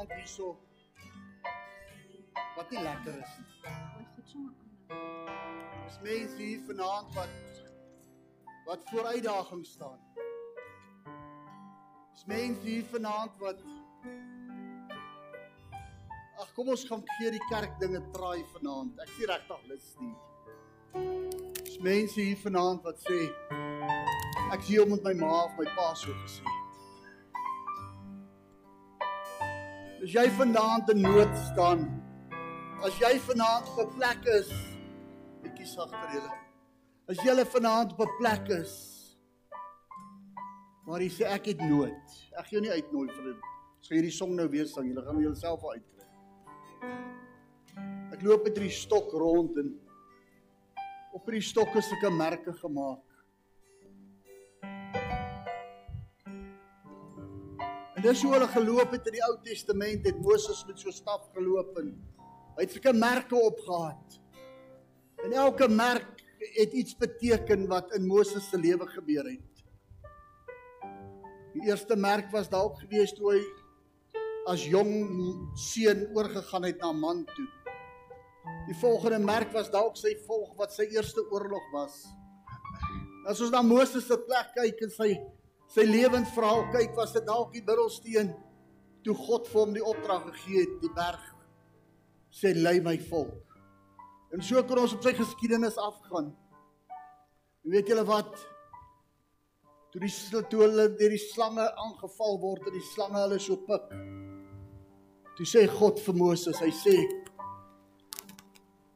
vanaand hierso wat nie lekker is nie. Dis mense hier vanaand wat wat voor uitdagings staan. Dis mense hier vanaand wat Ag kom ons gaan gee die kerk dinge traai vanaand. Ek sien regtig lus nie. Dis mense hier vanaand wat sê ek sien om met my ma of my pa so gesê As jy vanaand in nood staan, as jy vanaand op 'n plek is, bietjie sagter julle. As jy vanaand op 'n plek is waar jy sê ek het nood. Ek gee jou nie uitnooi vir dit. Sou hierdie song nou weer sing, julle gaan jouself uitkry. Ek loop met hierdie stok rond en op hierdie stok is sulke merke gemaak. Dis hoe hulle geloop het in die Ou Testament, het Moses met so staf geloop en hy het sulke merke opgehad. En elke merk het iets beteken wat in Moses se lewe gebeur het. Die eerste merk was dalk gewees toe hy as jong seun oorgegaan het na man toe. Die volgende merk was dalk sy volg wat sy eerste oorlog was. As ons na Moses se plek kyk en sy sy lewensverhaal kyk, was dit dalk die middelsteen toe God vir hom die opdrag gegee het, die berg sê lei my volk. En so kan ons op sy geskiedenis afgaan. En weet julle wat? Toe die toe hulle deur die slange aangeval word en die slange hulle so pik. Toe sê God vir Moses, hy sê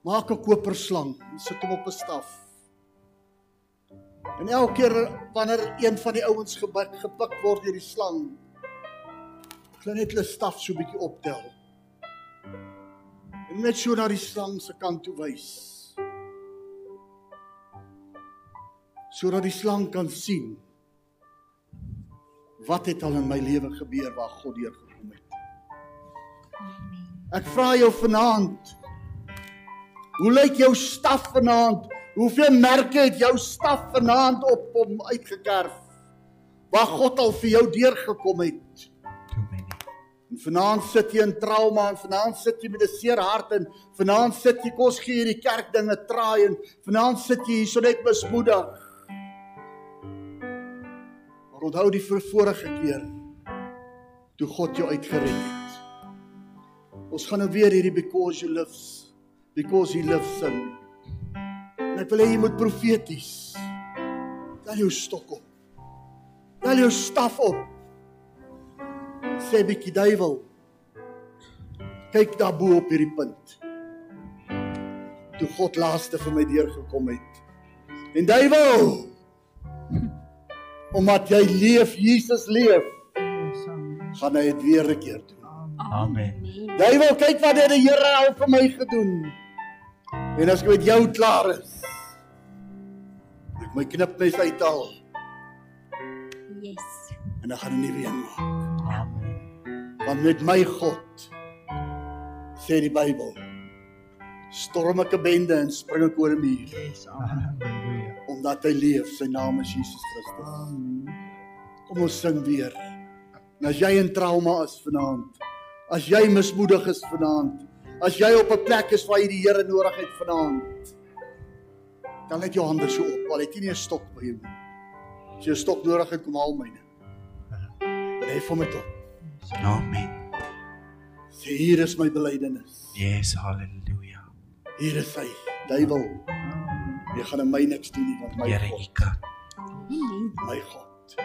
maak 'n koperslang en sit hom op 'n staf. En elke keer wanneer een van die ouens gebuk gepik word deur die slang, klim net hulle staf so bietjie optel. En net so na die slang se kant toe wys. Sodat die slang kan sien wat het al in my lewe gebeur waar God deurgekom het. Ek vra jou vanaand, Hoe lyk jou staf vanaand? Hoeveel merke het jou staf vanaand op hom uitgekerf? Waar God al vir jou deurgekom het. En vanaand sit jy in trauma en vanaand sit jy met 'n seer hart en vanaand sit jy kos gee hierdie kerk dinge traai en vanaand sit jy hier so net besmoedig. Maar onthou die vorige keer toe God jou uitgered het. Ons gaan nou weer hierdie because you lives because he lives sing. En ek wil hê jy moet profeties. Tel jou stok op. Tel jou staf op. Sê bietjie duiwel. Kyk daar bo op hierdie punt. Toe God laaste vir my deur gekom het. En duiwel. Omdat jy leef, Jesus leef. gaan hy dit weer 'n keer doen. Amen. Duiwel, kyk wat het die Here al vir my gedoen. En as ek met jou klaar is, my knipmes uithaal. Yes. En dan gaan 'n nuwe een maak. Amen. Want met my God sê die Bybel, storm ek 'n bende en spring ek oor 'n muur Yes, halleluja. omdat hy leef. Sy naam is Jesus Christus. Amen. Kom ons sing weer. En as jy in trauma is vanaand, as jy mismoedig is vanaand, As jy op 'n plek is waar jy die Here nodig het vanaand, dan net jou hande so op. Al het jy nie 'n stok by jou nie. As jy 'n stok nodig het, kom haal myne. Lê vir my toe. Amen. Sê hier is my belydenis. Yes, halleluja. Hier is hy. Duiwel, jy gaan aan my niks doen nie want my Here, God, U kan. my God.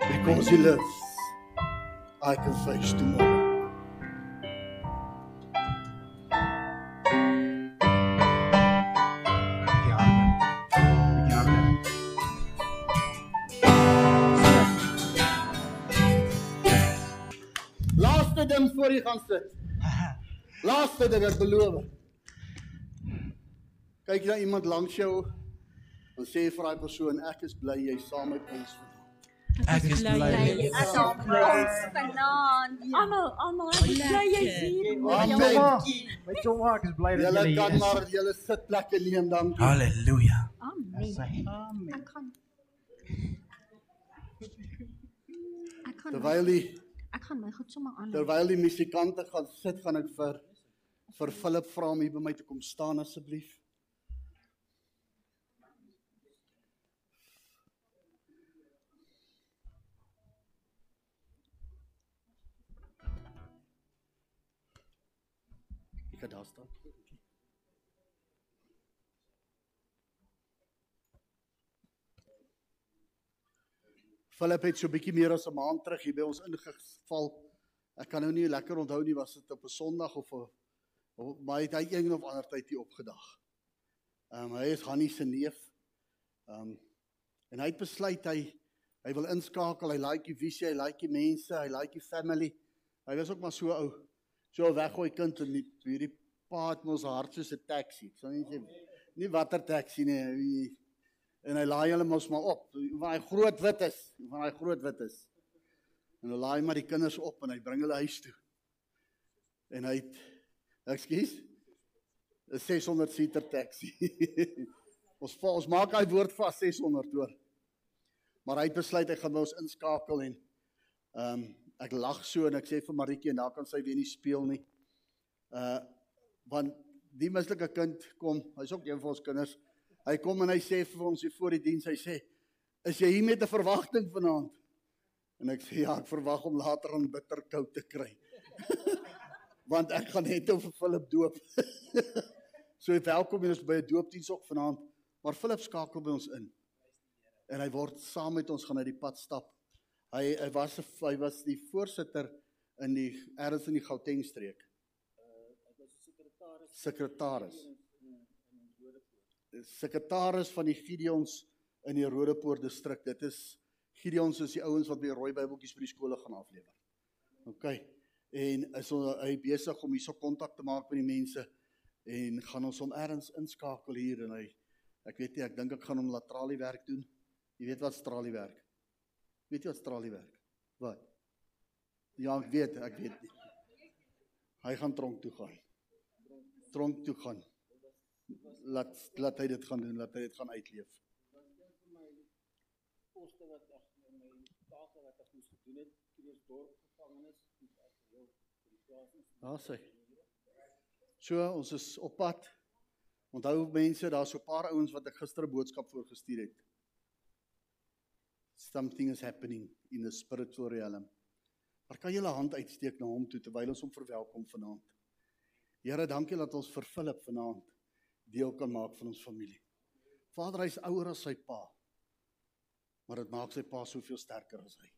Because he lives, I can face tomorrow. Jy gaan sit. Laaste ding ek beloof. Kyk jy na iemand langs jou en sê vir daai persoon ek is bly jy saam met ons. Ek is bly. Ek is vanaand. Almal, almal, ek is bly jy's hier. Amen. Met jou maak is bly dat Julle jy kan hier is. maar julle sitplekke neem dankie. Halleluja. Amen. Amen. Ek kan Ek kan Terwyl die Ek gaan my goed sommer aan. Terwyl die musikante gaan sit, gaan ek vir vir Philip vra om hier by my te kom staan asseblief. Ek het daar staan. Philip het so 'n bietjie meer as 'n maand terug hier by ons ingeval. Ek kan nou nie lekker onthou nie was dit op 'n Sondag of 'n maar het hy een of ander tyd hier opgedag. Ehm um, hy is Hannie se neef. Ehm um, en hy het besluit hy hy wil inskakel. Hy like die visie, hy like die mense, hy like die family. Hy was ook maar so ou, so weggooi kind en die, hierdie pa het mos hart soos 'n taxi. Ek sal nie sê nie watter taxi nie. En hy laai hulle mos maar op. Van hy groot wit is, van hy groot wit is. En hy laai maar die kinders op en hy bring hulle huis toe. En hy het ekskuus 'n 600 seater taxi. ons ons maak hy woord vas 600 hoor. Maar hy het besluit hy gaan by ons inskakel en ehm um, ek lag so en ek sê vir Maritjie en daar kan sy weer nie speel nie. Uh want die mislike kind kom, hy's ook een van ons kinders. Hy kom en hy sê vir ons hier voor die diens, hy sê: "Is jy hier met 'n verwagting vanaand?" En ek sê: "Ja, ek verwag om later aan bitterkout te kry." Want ek gaan net oor Philip doop. so welkom hier is by 'n doopdiens ook vanaand, maar Philip skakel by ons in. En hy word saam met ons gaan uit die pad stap. Hy hy was hy was die voorsitter in die ergens in die Gauteng streek. Sekretaris. Sekretaris van die Gideons in die Rodepoort distrik. Dit is Gideons is die ouens wat by rooi Bybeltjies vir die skole gaan aflewer. OK. En is hy besig om hierso kontak te maak met die mense en gaan ons hom ergens inskakel hier en hy ek weet nie, ek dink ek gaan hom latralie werk doen. Jy weet wat stralie werk? Weet jy wat stralie werk? Wat? Ja, ek weet, ek weet nie. Hy gaan tronk toe gaan. Tronk toe gaan. Laat laat hy dit gaan doen, laat hy dit gaan uitleef. poste wat ek in my take wat ek moes gedoen het, Kreersdorp gevangenis, dis as heel vir die plaas. Daar sê. So, ons is op pad. Onthou mense, daar's so 'n paar ouens wat ek gister 'n boodskap voorgestuur het. Something is happening in the spiritual realm. Maar kan jy 'n hand uitsteek na hom toe terwyl ons hom verwelkom vanaand? Here, dankie dat ons vir Philip vanaand deel kan maak van ons familie. Vader, hy's ouer as sy pa. Maar dit maak sy pa soveel sterker as hy.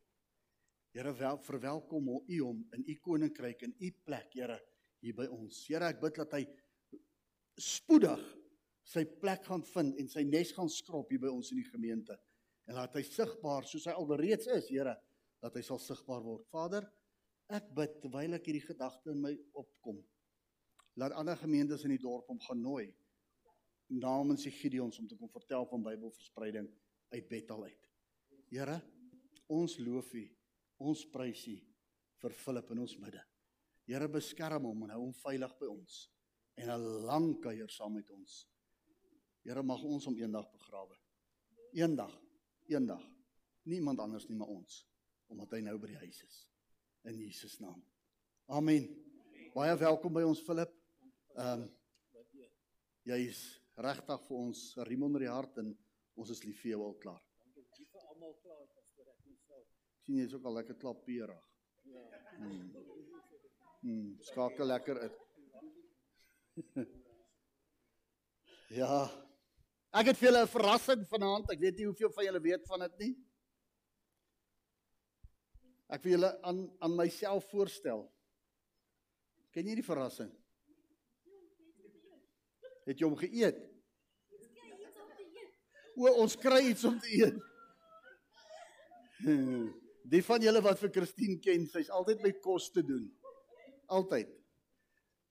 Here, wel, verwelkom ho- u hom in u koninkryk en u plek, Here, hier by ons. Here, ek bid dat hy spoedig sy plek gaan vind en sy nes gaan skrob hier by ons in die gemeente. En laat hy sigbaar soos hy alreeds is, Here, dat hy sal sigbaar word. Vader, ek bid terwyl ek hierdie gedagte in my opkom. Laat ander gemeentes in die dorp hom gaan nooi namens die Gideons om te kom vertel van Bybelverspreiding uit Bethel uit. Here, ons loof U, ons prys U vir Philip in ons midde. Here beskerm hom en hou hom veilig by ons en 'n lang kuier saam met ons. Here mag ons hom eendag begrawe. Eendag, eendag. Niemand anders nie maar ons omdat hy nou by die huis is. In Jesus naam. Amen. Baie welkom by ons Philip. Ehm um, jy is regtig vir ons 'n riem onder die hart en ons is lief vir jou al klaar. Dankie vir almal klaar pastoor ek net self. Ek sien jy's ook al lekker klapperig. Ja. Hmm. Hmm, skakel lekker uit. ja. Ek het vir julle 'n verrassing vanaand. Ek weet nie hoeveel van julle weet van dit nie. Ek wil julle aan aan myself voorstel. Ken jy die verrassing? Het jy hom geëet? O, ons kry iets om te eet. Die van julle wat vir Christine ken, sy's altyd met kos te doen. Altyd.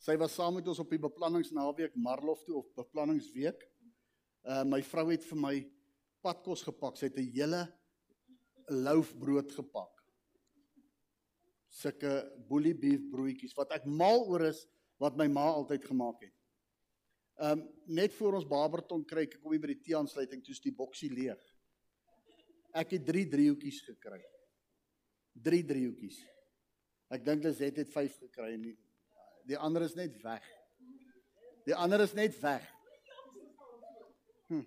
Sy was saam met ons op die beplanningsnaweek Marlof toe of beplanningsweek. Uh my vrou het vir my padkos gepak. Sy het 'n hele loaf brood gepak. Sulke bully beef broodjies wat ek mal oor is wat my ma altyd gemaak het. Um net voor ons Barberton kry, ek kom hier by die T-aansluiting, toets die boksie leeg. Ek het 3 driehoekies gekry. 3 driehoekies. Ek dink Liset het 5 gekry en die, die ander is net weg. Die ander is net weg. Hm.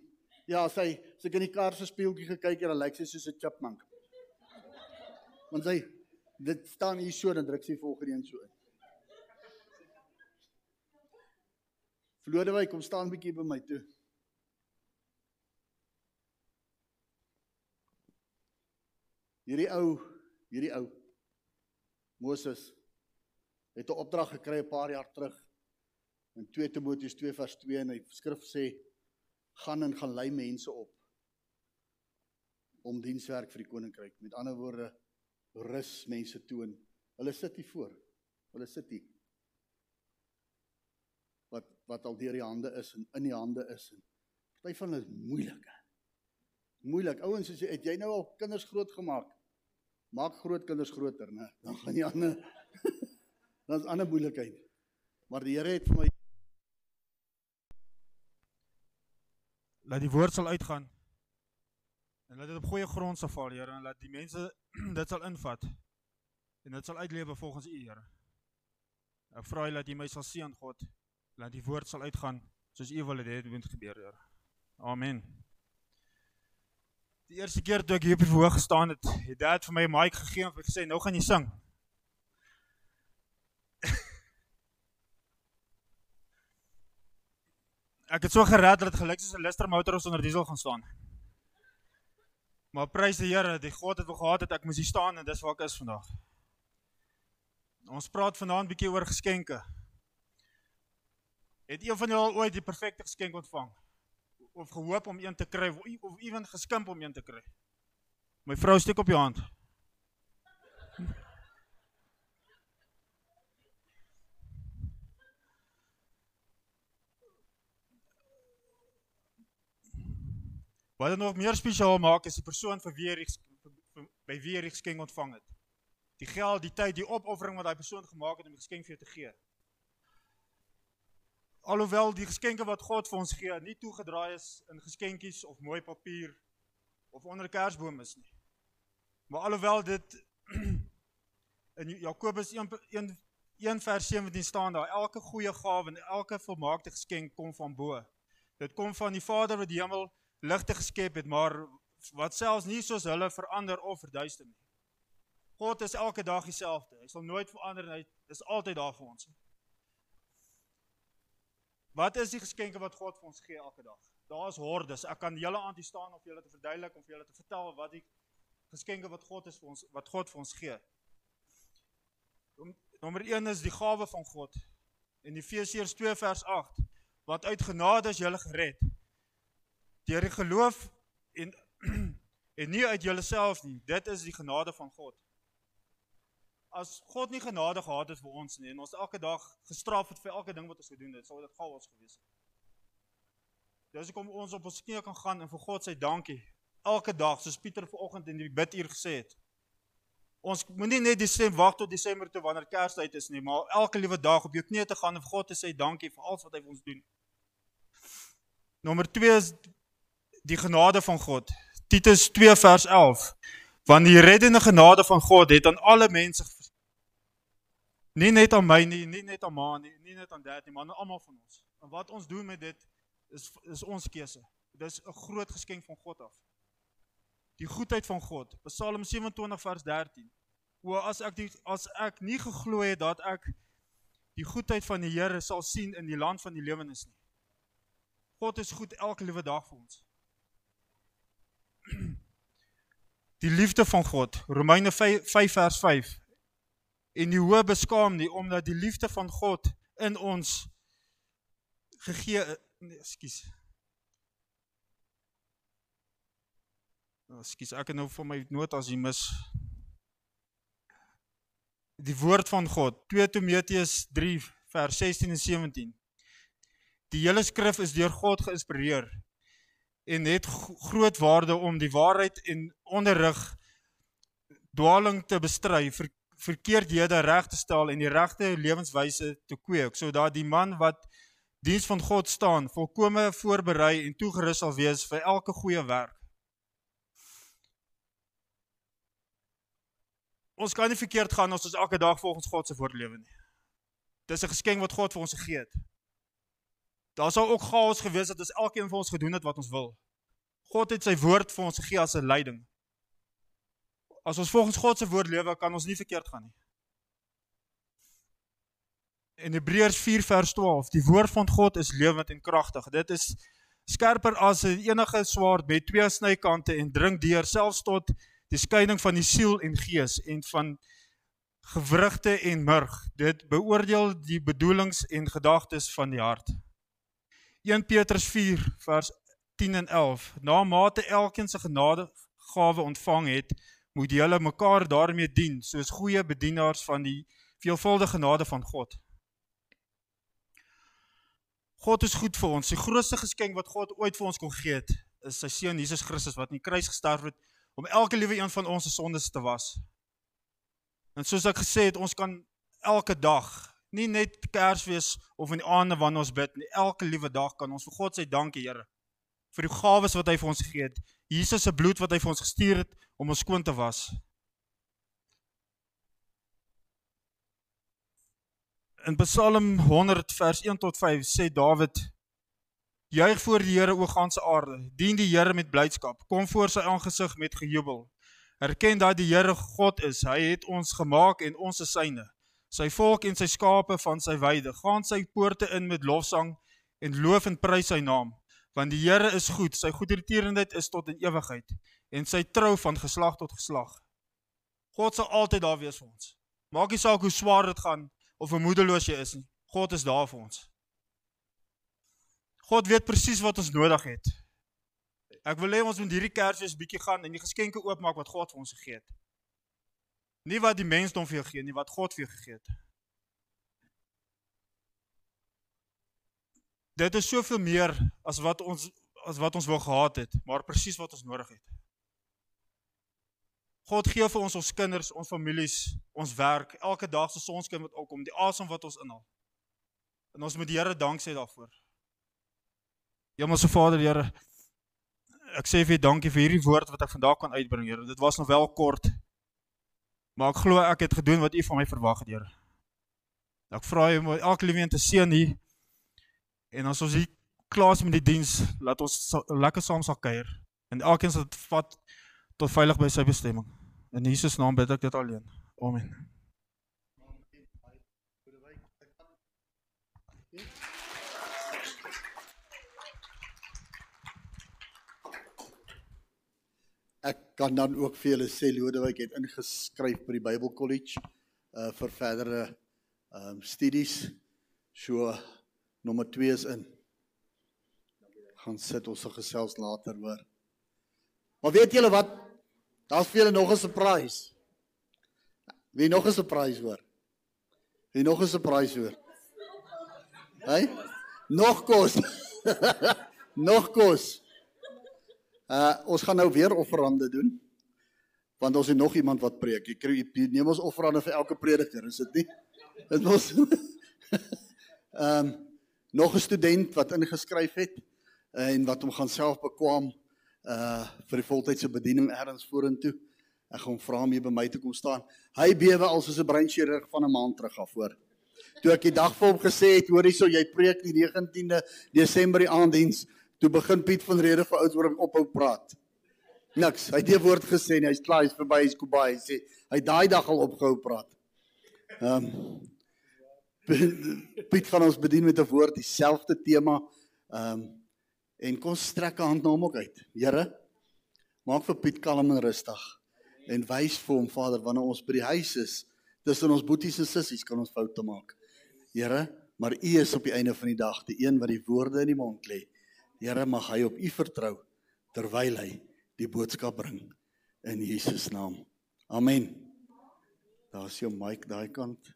Ja, sy sy in die kar se speeltjie gekyk en dan lyk sy soos 'n chipmunk. Want sy dit staan hier so dan druk sy volgende een so in. Vlodewyk kom staan bietjie by my toe. Hierdie ou, hierdie ou Moses het 'n opdrag gekry 'n paar jaar terug in 2 Timoteus 2 vers 2 en hy skrif sê gaan en gaan lei mense op om dienswerk vir die koninkryk. Met ander woorde rus mense toon. Hulle sit hier voor. Hulle sit hier. Wat wat al deur die hande is en in die hande is en party van hulle is moeilik. Moeilik. Ouens, jy het jy nou al kinders grootgemaak? Maak groot kinders groter, né? Dan gaan die ander dan is ander moeilikheid. Maar die Here het vir my laat die woord sal uitgaan en laat dit op goeie grond sal val, Here, en laat die mense dit sal invat en dit sal uitlewe volgens U, Here. Ek vra U dat U my sal seën, God, laat die woord sal uitgaan soos U wil dit moet gebeur, Here. Amen. Die eerste keer toe ek hier op die verhoog gestaan het, het Dad vir my 'n mic gegee en vir gesê, "Nou gaan jy sing." Ek het so gered dat dit gelyk soos 'n Lister motor sonder diesel gaan staan. Maar prys die Here, die God het wou gehad het ek moes hier staan en dis waar ek is vandag. Ons praat vanaand bietjie oor geskenke. Het een van julle al ooit die perfekte geskenk ontvang? Of gehoop om een te kry of of ewen geskimp om een te kry? My vrou steek op jou hand. Wat dit nog meer spesiaal maak is die persoon vir wie jy by wie die geskenk ontvang het. Die geld, die tyd, die opoffering wat daai persoon gemaak het om die geskenk vir jou te gee. Alhoewel die geskenke wat God vir ons gee nie toegedraai is in geskenkies of mooi papier of onder 'n kersboom is nie. Maar alhoewel dit in Jakobus 1 1 1 vers 17 staan daar elke goeie gawe en elke volmaakte geskenk kom van bo. Dit kom van die Vader wat die hemel ligte geskep het, maar wat selfs nie soos hulle verander of verduister nie. God is elke dag dieselfde. Hy sal nooit verander nie. Hy is altyd daar vir ons. Wat is die geskenke wat God vir ons gee elke dag? Daar is hordes. Ek kan julle aan die staan of julle te verduidelik of julle te vertel wat die geskenke wat God is vir ons wat God vir ons gee. Nommer 1 is die gawe van God. In Efesiërs 2 vers 8 wat uit genade is julle gered deur die geloof en en nie uit jouself nie. Dit is die genade van God. As God nie genade gehad het vir ons nie en ons elke dag gestraf het vir elke ding wat ons gedoen het, sou dit chaos gewees het. Dis hoekom ons op ons knieë kan gaan en vir God sê dankie elke dag, soos Pieter vanoggend in die biduur gesê het. Ons moenie net Desember wag tot Desember toe wanneer Kerstyd is nie, maar elke liewe dag op jou knieë te gaan en vir God te sê dankie vir alles wat hy vir ons doen. Nommer 2 is die genade van God. Titus 2 vers 11. Want die reddende genade van God het aan alle mense nie net aan my nie, nie net aan ma nie, nie net aan dad nie, maar aan almal van ons. En wat ons doen met dit is is ons keuse. Dit is 'n groot geskenk van God af. Die goedheid van God. Psalm 27 vers 13. O as ek die as ek nie geglo het dat ek die goedheid van die Here sal sien in die land van die lewendes nie. God is goed elke liewe dag vir ons. Die liefde van God, Romeine 5, 5 vers 5. En die hoë beskaam nie omdat die liefde van God in ons gegee nee, ekskuus. Ekskuus, ek het nou vir my notas hier mis. Die woord van God, 2 Timoteus 3 vers 16 en 17. Die hele skrif is deur God geïnspireer en het groot waarde om die waarheid en onderrig dwaling te bestry, ver, verkeerdhede reg te stel en die regte lewenswyse te kweek sodat die man wat diens van God staan volkome voorberei en toegerus sal wees vir elke goeie werk. ons kan nie verkeerd gaan as ons elke dag volgens God se woord lewe nie. Dis 'n geskenk wat God vir ons gegee het. Daar sou ook chaos gewees het as elkeen van ons gedoen het wat ons wil. God het sy woord vir ons gegee as 'n leiding. As ons volgens God se woord lewe, kan ons nie verkeerd gaan nie. In Hebreërs 4 vers 12, die woord van God is lewend en kragtig. Dit is skerper as enige swaard met twee snykante en dring deur selfs tot die skeiding van die siel en gees en van gewrigte en murg. Dit beoordeel die bedoelings en gedagtes van die hart. 1 Petrus 4 vers 10 en 11. Na mate elkeen se genadegawe ontvang het, moet julle mekaar daarmee dien soos goeie bedienaars van die veelvuldige genade van God. God is goed vir ons. Die grootste geskenk wat God ooit vir ons kon gee het, is sy seun Jesus Christus wat in die kruis gesterf het om elke liewe een van ons se sondes te was. En soos ek gesê het, ons kan elke dag, nie net Kersfees of in die aande wanneer ons bid nie, elke liewe dag kan ons vir God sê dankie Here vir die gawes wat hy vir ons gegee het. Jesus se bloed wat hy vir ons gestuur het om ons skoon te was. In Psalm 100 vers 1 tot 5 sê Dawid: Juig voor die Here o ganse aarde, dien die Here met blydskap, kom voor sy aangesig met gejubel. Erken dat die Here God is. Hy het ons gemaak en ons is syne. Sy volk en sy skape van sy weide. Gaan sy poorte in met lofsang en loof en prys sy naam, want die Here is goed. Sy goedertierenheid is tot in ewigheid en sy trou van geslag tot geslag. God sal altyd daar wees vir ons. Maak nie saak hoe swaar dit gaan of hoe moedeloos jy is nie. God is daar vir ons. God weet presies wat ons nodig het. Ek wil hê ons moet hierdie Kersfees bietjie gaan en die geskenke oopmaak wat God vir ons gegee het. Nie wat die mensdom vir jou gee nie, wat God vir jou gegee het. Dit is soveel meer as wat ons as wat ons wou gehad het, maar presies wat ons nodig het. God gee vir ons ons kinders, ons families, ons werk, elke dag se sonskyn wat opkom, die asem wat ons inhaal. En ons moet die Here dank sê daarvoor. Hemelse Vader, Here, ek sê vir U dankie vir hierdie woord wat ek vandag kan uitbring, Here. Dit was nog wel kort. Maar ek glo ek het gedoen wat U van my verwag het, Here. Ek vra U om elke liewe een te seën hier. En as ons hier klaar is met die diens, laat ons lekker saam sal kuier. En elkeen sal dit vat tot veilig by sy bestemming. In Jesus naam bid ek dit alleen. Amen. Ek kan dan ook vir julle sê Lodewyk het ingeskryf by die Bybel College uh vir verdere ehm um, studies. So nommer 2 is in. Gaan sit ons se gesels later hoor. Maar weet julle wat? Daar's vir julle nog 'n surprise. Wie nog 'n surprise hoor? Wie nog 'n surprise hoor? Hey? Nog kos. nog kos. Uh ons gaan nou weer offerande doen. Want ons het nog iemand wat preek. Jy kry jy neem ons offerande vir elke prediker, is dit nie? Dit mos Ehm nog 'n student wat ingeskryf het en wat hom gaan self bekwam uh vir die voltydse bediening ergens vorentoe. Ek gaan vra om hier by my te kom staan. Hy bewe al soos 'n breinchirurg van 'n maand terug af voor. Toe ek die dag vir hom gesê het, hoor hierso jy preek die 19de Desember die aanddiens, toe begin Piet van Rede vir Oudtshoorn ophou praat. Niks. Hy het nie woord gesê nie. Hy's klaar, hy's verby, hy's Kobai. Hy sê hy daai dag al opgehou praat. Ehm um, Piet gaan ons bedien met 'n woord dieselfde tema. Ehm um, en kom strek 'n hand na hom ook uit. Here, maak vir Piet kalm en rustig en wys vir hom Vader wanneer ons by die huis is, tussen ons boeties en sissies kan ons foute maak. Here, maar U is op die einde van die dag die een wat die woorde in die mond lê. Here, mag hy op U vertrou terwyl hy die boodskap bring in Jesus naam. Amen. Daar's jou mic daai kant.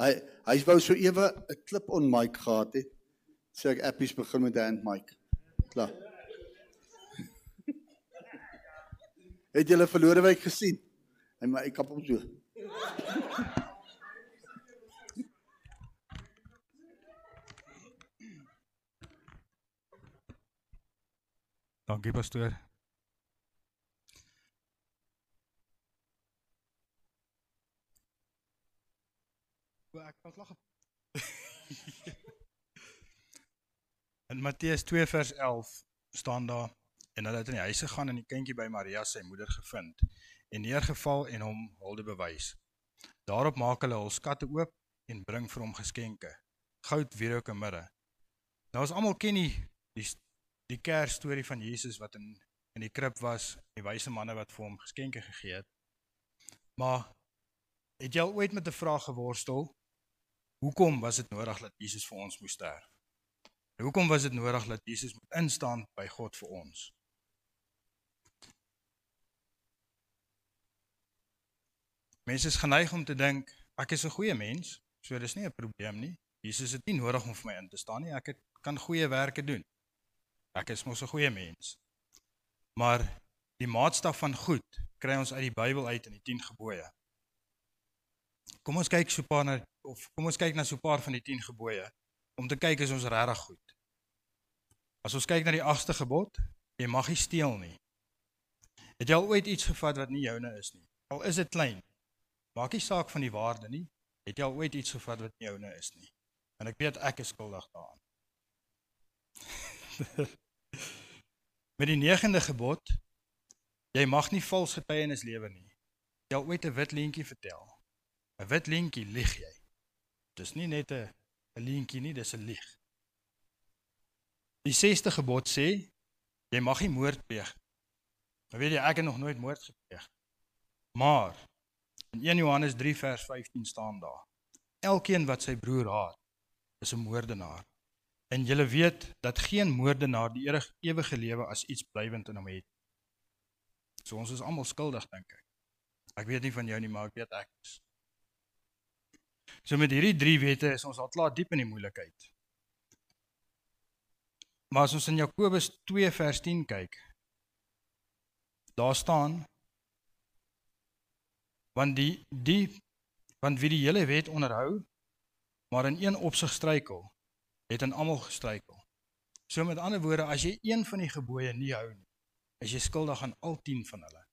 Hy hy wou so ewe 'n klip on mic gehad het. Sê ek appies begin met hand mic. Klaar. Het julle verlore week gesien? Hy maar ek kap hom so. Dankie pastoor. O, ek kan lag. In Matteus 2 vers 11 staan daar en hulle het in die huis gegaan en die kindjie by Maria sy moeder gevind en neergeval en hom hulde bewys. Daarop maak hulle hul skatte oop en bring vir hom geskenke: goud, wierook en mirre. Nou ons almal ken die die, die Kersstorie van Jesus wat in in die krib was, die wyse manne wat vir hom geskenke gegee het. Maar het jy al ooit met 'n vraag geworstel? Hoekom was dit nodig dat Jesus vir ons moes sterf? En hoekom was dit nodig dat Jesus moet instaan by God vir ons? Mense is geneig om te dink ek is 'n goeie mens, so dis nie 'n probleem nie. Jesus het nie nodig om vir my in te staan nie. Ek het, kan goeie werke doen. Ek is mos 'n goeie mens. Maar die maatstaf van goed kry ons uit die Bybel uit in die 10 gebooie. Kom ons kyk so 'n paar na of kom ons kyk na so 'n paar van die 10 gebooie om te kyk is ons regtig goed. As ons kyk na die 8ste gebod, jy mag nie steel nie. Het jy al ooit iets gevat wat nie joune is nie? Al is dit klein. Maak nie saak van die waarde nie. Het jy al ooit iets gevat wat nie joune is nie? En ek weet ek is skuldig daaraan. Met die 9de gebod, jy mag nie vals getuienis lewer nie. Jy al ooit 'n wit leentjie vertel? 'n Wit leentjie lieg jy. Dis nie net 'n 'n leentjie nie, dis 'n lieg. Die 6ste gebod sê jy mag nie moord pleeg. Nou weet jy ek het nog nooit moord gepleeg. Maar in 1 Johannes 3 vers 15 staan daar: Elkeen wat sy broer haat, is 'n moordenaar. En julle weet dat geen moordenaar die ewige lewe as iets blywend in hom het. So ons is almal skuldig dink ek. Ek weet nie van jou nie, maar ek weet ek is. So met hierdie drie wette is ons al klaar diep in die moeilikheid. Maar as ons in Jakobus 2 vers 10 kyk, daar staan want die die want wie die hele wet onderhou, maar in een opsig struikel, het aan almal gestruikel. So met ander woorde, as jy een van die gebooie nie hou nie, is jy skuldig aan al 10 van hulle.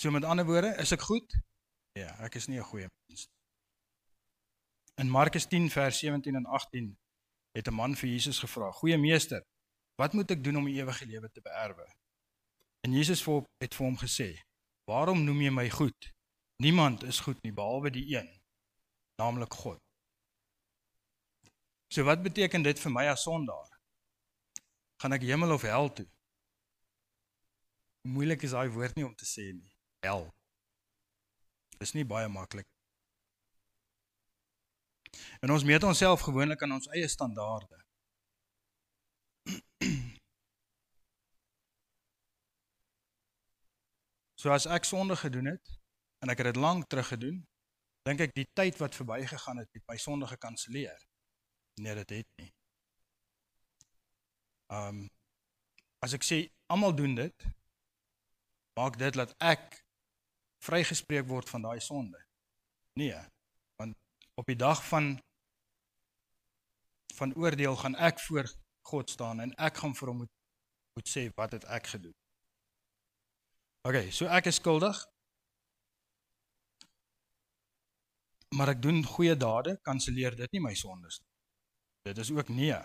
So met ander woorde, is ek goed? Ja, ek is nie 'n goeie mens nie. In Markus 10 vers 17 en 18 het 'n man vir Jesus gevra: "Goeie meester, wat moet ek doen om die ewige lewe te beerwe?" En Jesus het vir hom gesê: "Waarom noem jy my goed? Niemand is goed nie behalwe die een, naamlik God." So wat beteken dit vir my as sondaar? Gaan ek hemel of hel toe? Moeilik is daai woord nie om te sê nie. Hel. Dis nie baie maklik En ons meet onsself gewoonlik aan ons eie standaarde. So as ek sonde gedoen het en ek het dit lank terug gedoen, dink ek die tyd wat verbygegaan het, het my sonde gekanselleer. Nee, dit het nie. Um as ek sê almal doen dit, maak dit dat ek vrygespreek word van daai sonde. Nee, op die dag van van oordeel gaan ek voor God staan en ek gaan vir hom moet moet sê wat het ek gedoen. OK, so ek is skuldig. Maar ek doen goeie dade, kanselleer dit nie my sondes nie. Dit is ook nee.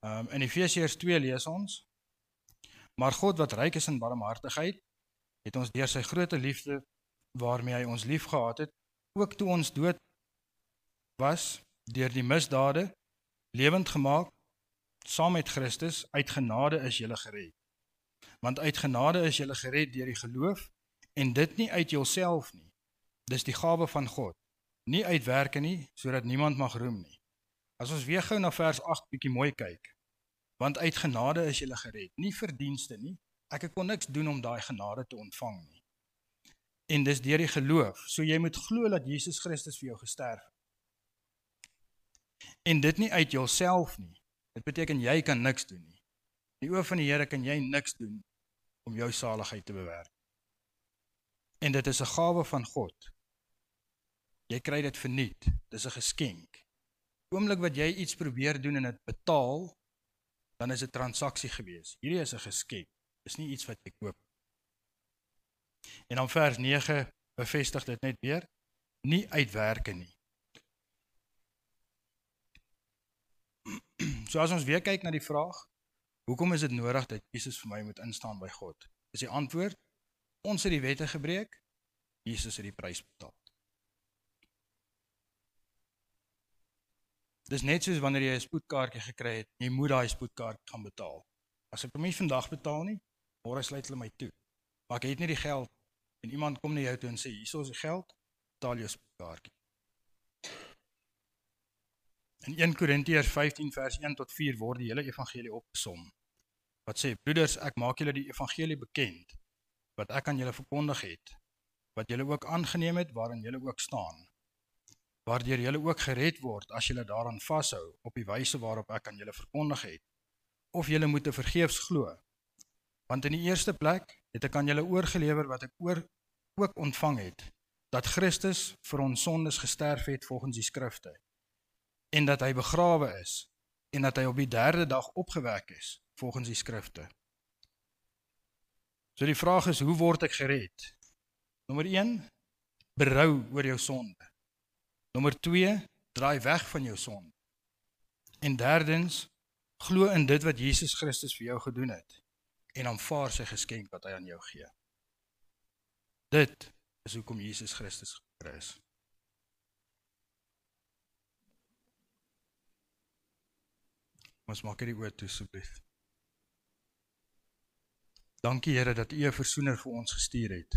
Ehm um, in Efesiërs 2 lees ons: Maar God wat ryk is in barmhartigheid, het ons deur sy groote liefde waarmee hy ons liefgehad het, ook toe ons dood was deur die misdade lewend gemaak saam met Christus uit genade is jy gered. Want uit genade is jy gered deur die geloof en dit nie uit jouself nie. Dis die gawe van God, nie uit werke nie sodat niemand mag roem nie. As ons weer gou na vers 8 bietjie mooi kyk. Want uit genade is jy gered, nie verdienste nie. Ek kon niks doen om daai genade te ontvang nie en dis deur die geloof. So jy moet glo dat Jesus Christus vir jou gesterf het. En dit nie uit jouself nie. Dit beteken jy kan niks doen nie. In die oë van die Here kan jy niks doen om jou saligheid te bewerk. En dit is 'n gawe van God. Jy kry dit verniet. Dis 'n geskenk. Oomblik wat jy iets probeer doen en dit betaal, dan is dit 'n transaksie gewees. Hierdie is 'n geskenk. Dis nie iets wat jy koop En dan vers 9 bevestig dit net weer. nie uitwerke nie. So as ons weer kyk na die vraag, hoekom is dit nodig dat Jesus vir my moet instaan by God? Is die antwoord: ons het die wette gebreek, Jesus het die prys betaal. Dis net soos wanneer jy 'n spoedkaartjie gekry het, jy moet daai spoedkaart gaan betaal. As ek hom nie vandag betaal nie, môre sluit hulle my toe. Maar ek het nie die geld en iemand kom na jou toe en sê hier is die geld, betaal jou spoedkaartjie. In 1 Korintiërs 15 vers 1 tot 4 word die hele evangelie opgesom. Wat sê broeders, ek maak julle die evangelie bekend wat ek aan julle verkondig het, wat julle ook aangeneem het waarin julle ook staan. Waardeur julle ook gered word as julle daaraan vashou op die wyse waarop ek aan julle verkondig het. Of julle moet te vergeefs glo. Want in die eerste plek het ek aan julle oorgelewer wat ek oor ook ontvang het dat Christus vir ons sondes gesterf het volgens die skrifte en dat hy begrawe is en dat hy op die 3de dag opgewek is volgens die skrifte. So die vraag is hoe word ek gered? Nommer 1 berou oor jou sonde. Nommer 2 draai weg van jou sonde. En derdens glo in dit wat Jesus Christus vir jou gedoen het en aanvaar sy geskenk wat hy aan jou gee. Dit is hoekom Jesus Christus gebore is. Ons maak dit oor toe asseblief. Dankie Here dat U 'n versoener vir ons gestuur het.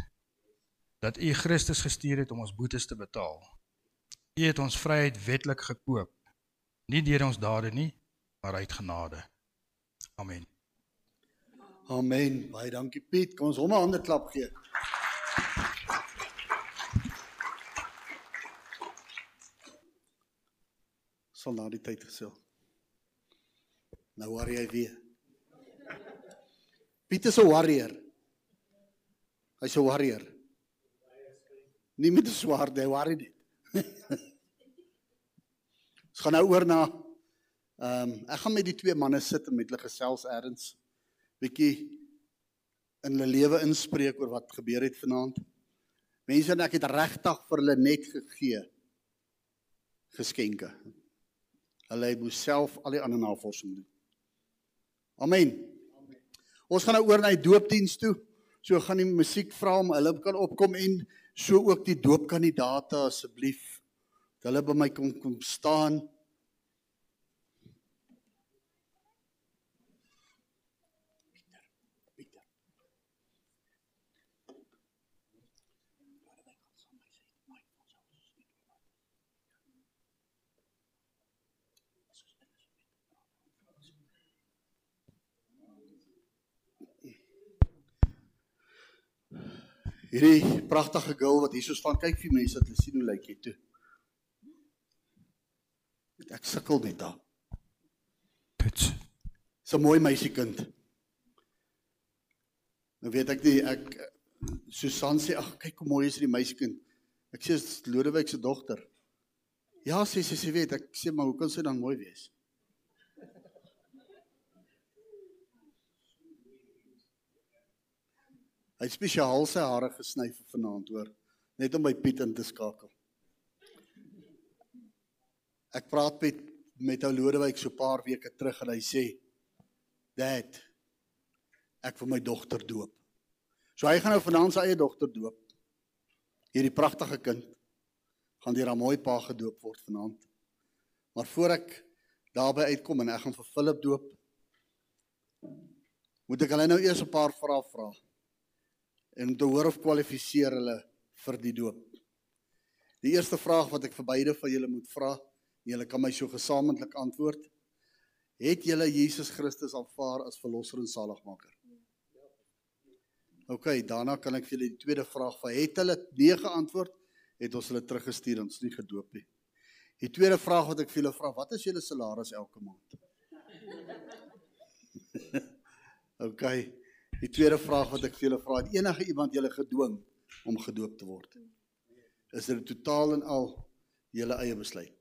Dat U Christus gestuur het om ons boetes te betaal. U het ons vryheid wetlik gekoop. Nie deur ons dade nie, maar uit genade. Amen. Amen. Baie dankie Piet. Kom ons hom 'n hande klap gee. Sal na die tyd gesê. Nou worry hy weer. Piet is 'n warrior. Hy's 'n warrior. Nie met 'n swaard, hy worry nie. Ons gaan nou oor na ehm um, ek gaan met die twee manne sit en met hulle gesels eers bietjie in hulle lewe inspreek oor wat gebeur het vanaand. Mense en ek het regtig vir hulle net gegee geskenke. Hulle moes self al die ander navorsing doen. Amen. Ons gaan nou oor na die doopdiens toe. So gaan die musiek vra om hulle kan opkom en so ook die doopkandidate asseblief. Hulle by my kom kom staan. Hierdie pragtige girl wat hierso staan, kyk vir mense dat hulle sien hoe lyk jy toe. Ek sukkel met haar. Pits. Dis 'n mooi meisiekind. Nou weet ek nie ek Susan sê ag kyk hoe mooi is die meisiekind. Ek sê dis Lodewyk se dogter. Ja, sê sy sê weet ek sê maar hoe kan sy dan mooi wees? Hy het spesiaal sy hare gesny vir vanaand hoor, net om by Piet in te skakel. Ek praat met met ou Lodewyk so 'n paar weke terug en hy sê: "Dad, ek wil my dogter doop." So hy gaan nou vanaand sy eie dogter doop. Hierdie pragtige kind gaan deur 'n mooi pa gedoop word vanaand. Maar voor ek daarby uitkom en ek gaan vir Philip doop, moet ek hulle nou eers 'n paar vrae vra. En om te hoor of kwalifiseer hulle vir die doop. Die eerste vraag wat ek vir beide van julle moet vra, Julle kan my so gesamentlik antwoord. Het julle Jesus Christus aanvaar as verlosser en saligmaker? OK, daarna kan ek vir julle die tweede vraag van het hulle nee geantwoord? Het ons hulle teruggestuur ons nie gedoop nie. Die tweede vraag wat ek vir julle vra, wat is julle salaris elke maand? OK. Die tweede vraag wat ek vir julle vra, het enige iemand julle gedwing om gedoop te word? Is dit totaal en al julle eie besluit?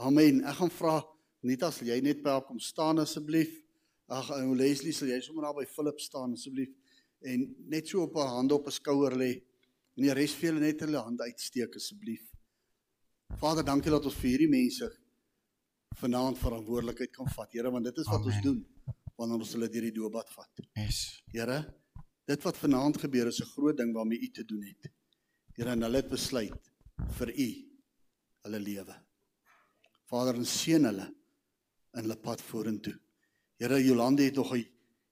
Amen. Ek gaan vra net as jy net by kom staan asseblief. Ag ou Leslie, sal jy sommer daar by Philip staan asseblief en net so op 'n hand op 'n skouer lê En die res vir julle net hulle hand uitsteek asseblief. Vader, dankie dat ons vir hierdie mense vanaand verantwoordelikheid kan vat. Here, want dit is wat ons Amen. doen wanneer ons hulle deur die doopbad vat. Yes. Here, dit wat vanaand gebeur is 'n groot ding waarmee U te doen het. Here, en hulle het besluit vir U hulle lewe. Vader, en seën hulle in hulle pad vorentoe. Here, Jolande het nog 'n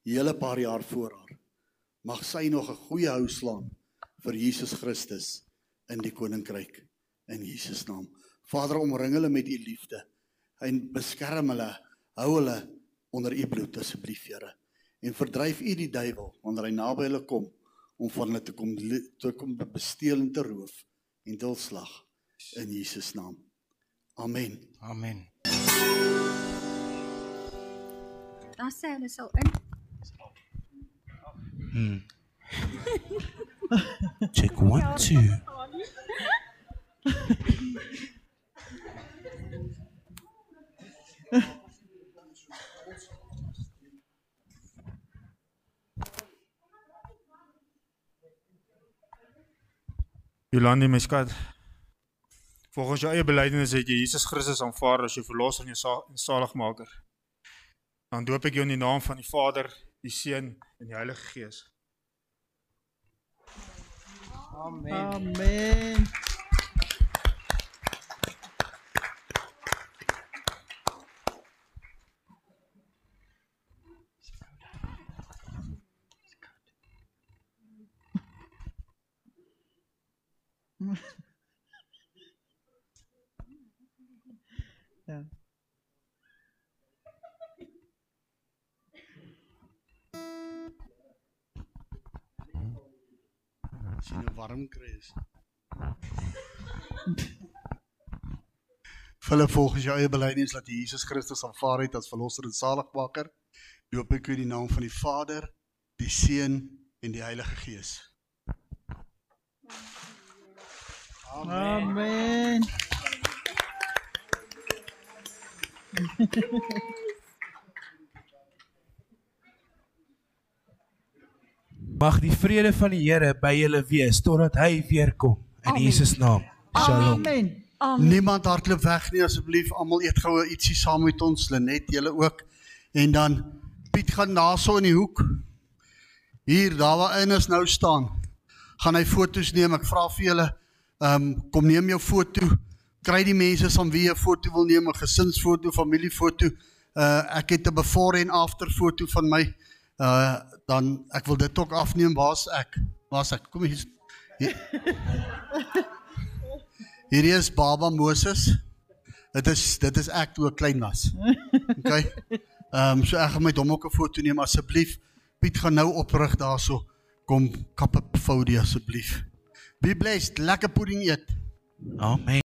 hele paar jaar voor haar. Mag sy nog 'n goeie hou slaan vir Jesus Christus in die koninkryk in Jesus naam. Vader, omring hulle met U liefde en beskerm hulle, hou hulle onder U bloed asseblief, Here en verdryf u die duiwel wanneer hy naby hulle kom om van hulle te kom te kom besteel en te roof en te slag in Jesus naam. Amen. Amen. Daar sê hulle sal in. Hmm. Check one, two. Jolandi my skat. Volgens jou eie belydenis het jy Jesus Christus aanvaar as jou verlosser en jou sa- en saligmaker. Dan doop ek jou in die naam van die Vader, die Seun en die Heilige Gees. Amen. Ja. Warm kry is. Hulle volgens jou eie belydenis dat jy Jesus Christus aanvaar het as verlosser en saligmaker, doop ek u in die naam van die Vader, die Seun en die Heilige Gees. Amen. Mag die vrede van die Here by julle wees totdat hy weer kom. In Amen. Jesus naam. Shalom. Amen. Amen. Niemand hardloop weg nie asseblief. Almal eet goue ietsie saam met ons, Lenet, julle ook. En dan Piet gaan daarso in die hoek. Hier, daar waar Ines nou staan, gaan hy foto's neem. Ek vra vir julle, ehm um, kom neem jou foto. Kry die mense saam wie jy 'n foto wil neem, 'n gesinsfoto, familiefoto. Uh ek het 'n before en after foto van my. Uh dan ek wil dit ook afneem. Waar's ek? Waar's ek? Kom hier. hier. Hierdie is Baba Moses. Dit is dit is ek toe ek klein was. OK. Ehm um, so ek gaan met hom ook 'n foto neem asseblief. Piet gaan nou oprig daarso. Kom kap 'n foto asseblief. Be blessed. Lekker pudding eet. Amen.